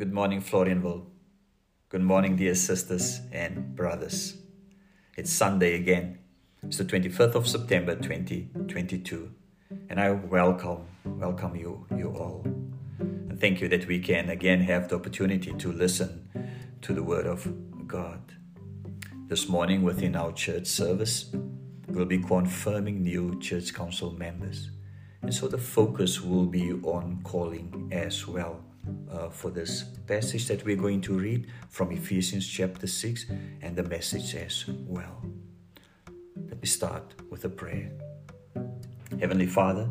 Good morning, Florianville. Good morning, dear sisters and brothers. It's Sunday again. It's the 25th of September 2022. And I welcome, welcome you, you all. And thank you that we can again have the opportunity to listen to the Word of God. This morning, within our church service, we'll be confirming new church council members. And so the focus will be on calling as well uh, for this passage that we're going to read from Ephesians chapter 6 and the message as well. Let me start with a prayer. Heavenly Father,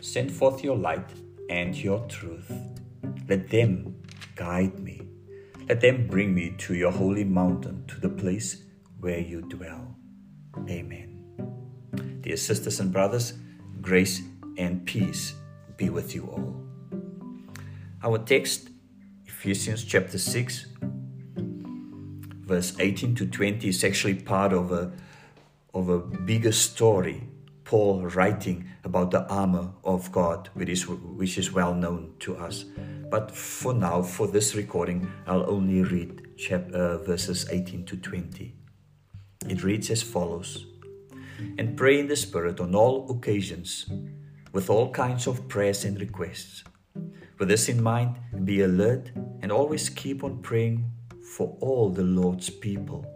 send forth your light and your truth. Let them guide me. Let them bring me to your holy mountain, to the place where you dwell. Amen. Dear sisters and brothers, grace and peace be with you all. Our text, Ephesians chapter 6, verse 18 to 20, is actually part of a, of a bigger story. Paul writing about the armor of God, which is, which is well known to us. But for now, for this recording, I'll only read chap, uh, verses 18 to 20. It reads as follows And pray in the Spirit on all occasions, with all kinds of prayers and requests with this in mind, be alert and always keep on praying for all the Lord's people.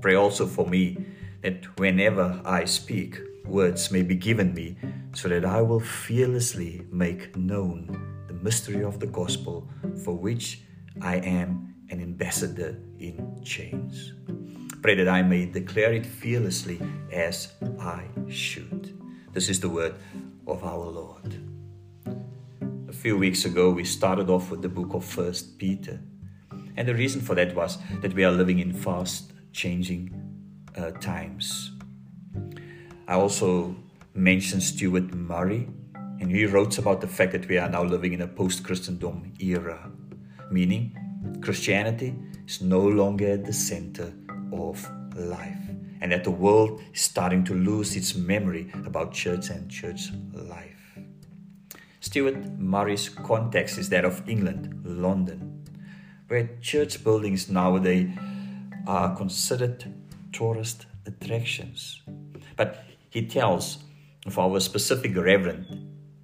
Pray also for me that whenever I speak, words may be given me so that I will fearlessly make known the mystery of the gospel for which I am an ambassador in chains. Pray that I may declare it fearlessly as I should. This is the word of our Lord few weeks ago, we started off with the book of First Peter. And the reason for that was that we are living in fast changing uh, times. I also mentioned Stuart Murray, and he wrote about the fact that we are now living in a post Christendom era, meaning Christianity is no longer the center of life, and that the world is starting to lose its memory about church and church life. Stuart Murray's context is that of England, London, where church buildings nowadays are considered tourist attractions. But he tells of our specific reverend,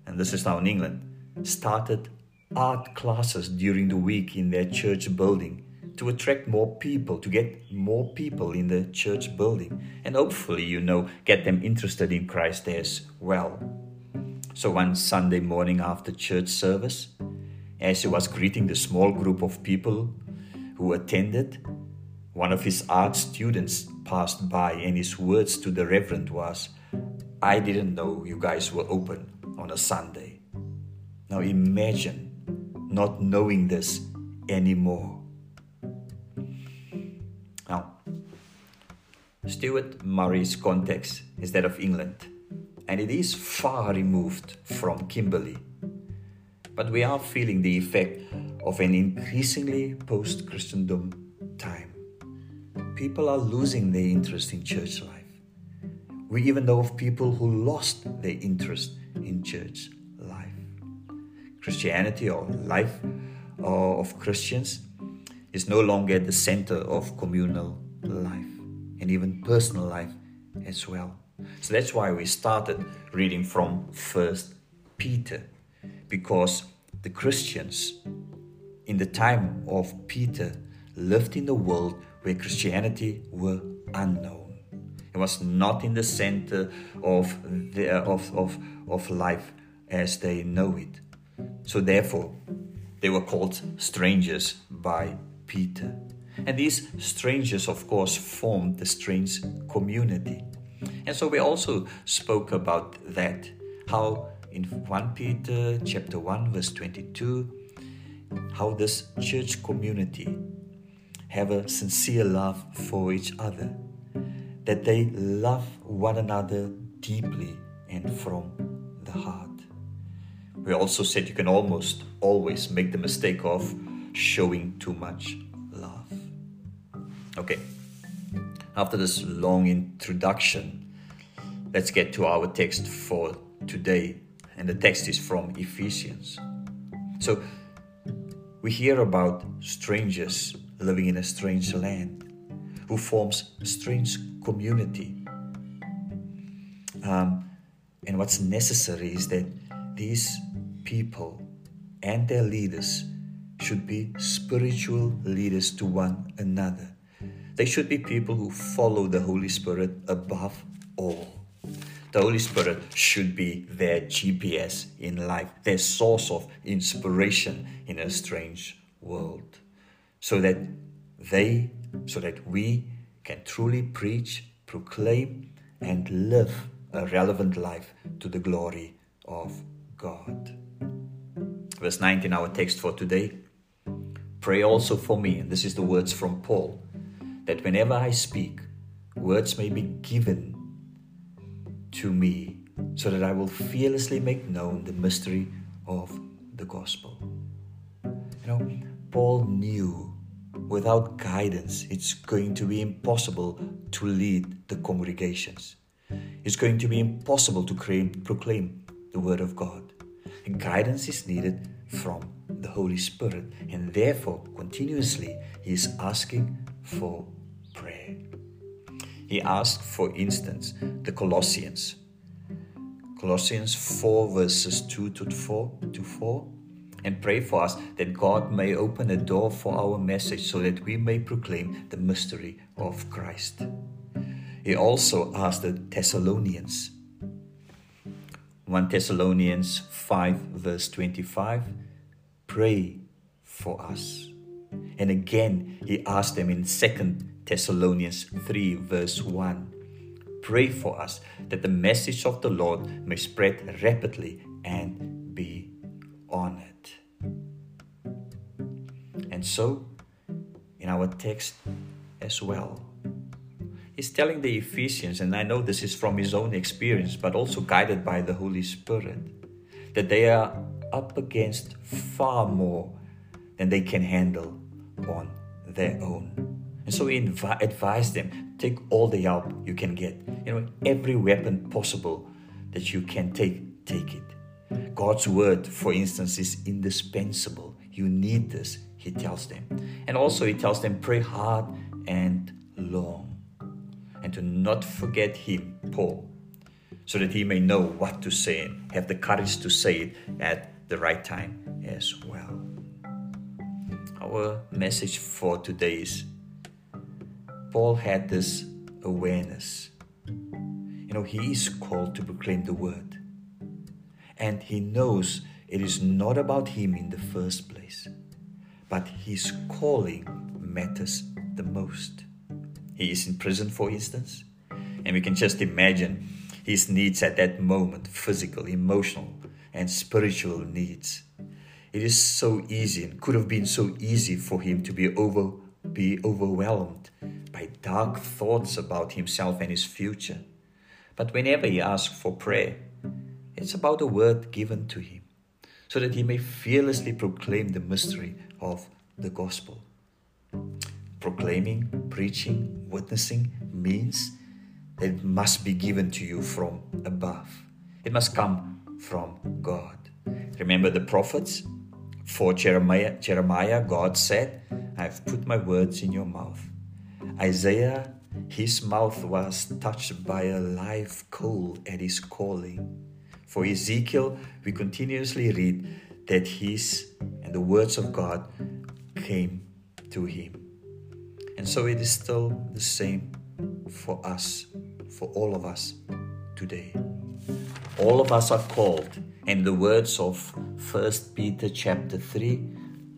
and this is now in England, started art classes during the week in their church building to attract more people, to get more people in the church building, and hopefully, you know, get them interested in Christ as well. So one Sunday morning after church service, as he was greeting the small group of people who attended, one of his art students passed by, and his words to the Reverend was, I didn't know you guys were open on a Sunday. Now imagine not knowing this anymore. Now, Stuart Murray's context is that of England and it is far removed from Kimberley. But we are feeling the effect of an increasingly post Christendom time. People are losing their interest in church life. We even know of people who lost their interest in church life. Christianity or life uh, of Christians is no longer at the center of communal life and even personal life as well. So that's why we started reading from First Peter, because the Christians in the time of Peter lived in a world where Christianity were unknown. It was not in the center of, the, uh, of, of, of life as they know it. So therefore, they were called strangers by Peter. And these strangers, of course, formed the strange community. And so we also spoke about that, how in 1 Peter chapter 1 verse 22, how this church community have a sincere love for each other, that they love one another deeply and from the heart. We also said you can almost always make the mistake of showing too much love. Okay, after this long introduction, let's get to our text for today. And the text is from Ephesians. So, We hear about strangers living in a strange land who forms a strange community. Um, and what's necessary is that these people and their leaders should be spiritual leaders to one another. They should be people who follow the Holy Spirit above all. The Holy Spirit should be their GPS in life, their source of inspiration in a strange world, so that they, so that we can truly preach, proclaim, and live a relevant life to the glory of God. Verse 19, our text for today. Pray also for me, and this is the words from Paul, that whenever I speak, words may be given to me so that I will fearlessly make known the mystery of the gospel. You know, Paul knew without guidance it's going to be impossible to lead the congregations. It's going to be impossible to claim, proclaim the word of God. And guidance is needed from the Holy Spirit, and therefore, continuously, he is asking for prayer. He asked, for instance, the Colossians. Colossians 4, verses 2 to 4 to 4 and pray for us that God may open a door for our message so that we may proclaim the mystery of Christ. He also asked the Thessalonians. 1 Thessalonians 5, verse 25 pray for us. And again, he asked them in 2 Thessalonians 3, verse 1 Pray for us that the message of the Lord may spread rapidly and be honored. And so, in our text as well, he's telling the Ephesians, and I know this is from his own experience, but also guided by the Holy Spirit, that they are up against far more than they can handle on their own. And so he invi- advised them take all the help you can get. You know, every weapon possible that you can take, take it. God's word, for instance, is indispensable. You need this, he tells them. And also, he tells them pray hard and long. And to not forget him, Paul, so that he may know what to say and have the courage to say it at the right time as well. Our message for today is Paul had this awareness. You know, he is called to proclaim the word. And he knows it is not about him in the first place, but his calling matters the most. He is in prison, for instance, and we can just imagine his needs at that moment physical, emotional, and spiritual needs. It is so easy and could have been so easy for him to be over be overwhelmed by dark thoughts about himself and his future. But whenever he asks for prayer, it's about a word given to him so that he may fearlessly proclaim the mystery of the gospel. Proclaiming, preaching, witnessing means that it must be given to you from above. It must come from God. Remember the prophets? For Jeremiah, Jeremiah, God said, I've put my words in your mouth. Isaiah, his mouth was touched by a live coal at his calling. For Ezekiel, we continuously read that his and the words of God came to him. And so it is still the same for us, for all of us today. All of us are called, in the words of 1 Peter chapter 3,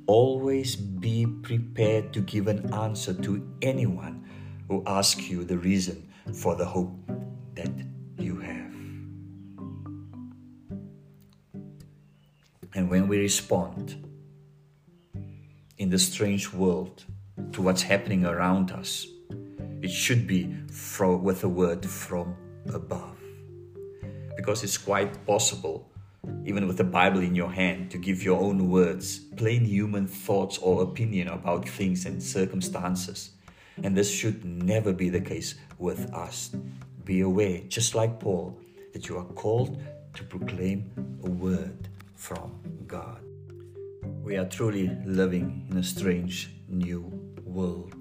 always be prepared to give an answer to anyone who asks you the reason for the hope that you have. And when we respond in the strange world to what's happening around us, it should be from, with a word from above because it's quite possible, even with the Bible in your hand, to give your own words, plain human thoughts or opinion about things and circumstances. And this should never be the case with us. Be aware, just like Paul, that you are called to proclaim a word from God. We are truly living in a strange new world.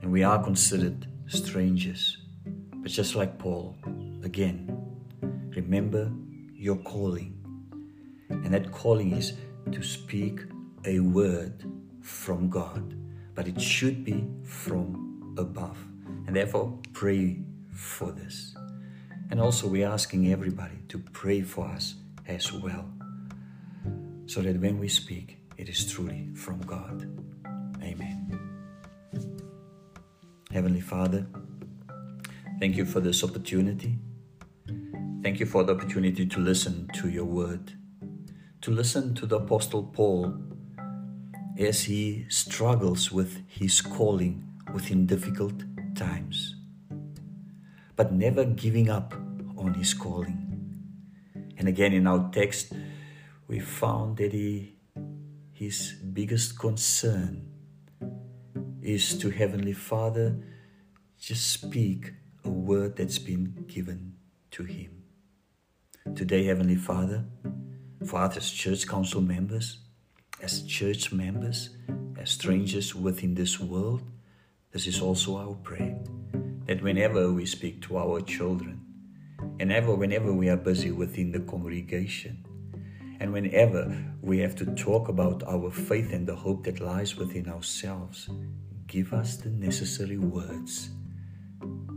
And we are considered strangers. But just like Paul, again, remember your calling. And that calling is to speak a word from God, but it should be from above. And therefore, pray for this. And also, we're asking everybody to pray for us as well, so that when we speak, it is truly from God. Amen. Heavenly Father, thank you for this opportunity. Thank you for the opportunity to listen to your word, to listen to the Apostle Paul as he struggles with his calling within difficult times, but never giving up on his calling. And again, in our text, we found that he, his biggest concern is to Heavenly Father just speak a word that's been given to him. Today, Heavenly Father, us as church council members, as church members, as strangers within this world, this is also our prayer that whenever we speak to our children, and ever whenever we are busy within the congregation, and whenever we have to talk about our faith and the hope that lies within ourselves, give us the necessary words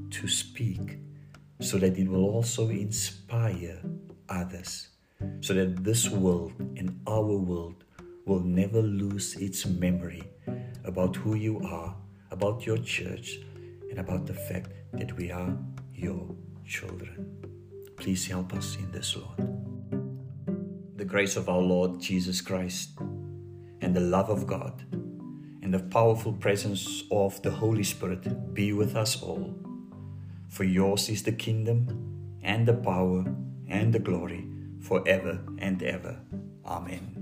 to speak so that it will also inspire others, so that this world and our world will never lose its memory about who you are, about your church, and about the fact that we are your children. Please help us in this, Lord. The grace of our Lord Jesus Christ and the love of God and the powerful presence of the Holy Spirit be with us all. For yours is the kingdom and the power and the glory forever and ever. Amen.